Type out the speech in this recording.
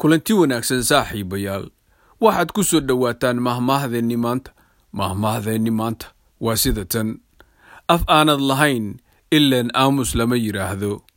kulanti wanaagsan saaxiibayaal waxaad ku soo dhowaataan mahmaahdeenni maanta. Mahmaahdeenni maanta waa sida tan. Af aanad lahayn ilaan aamus lama yidhaahdo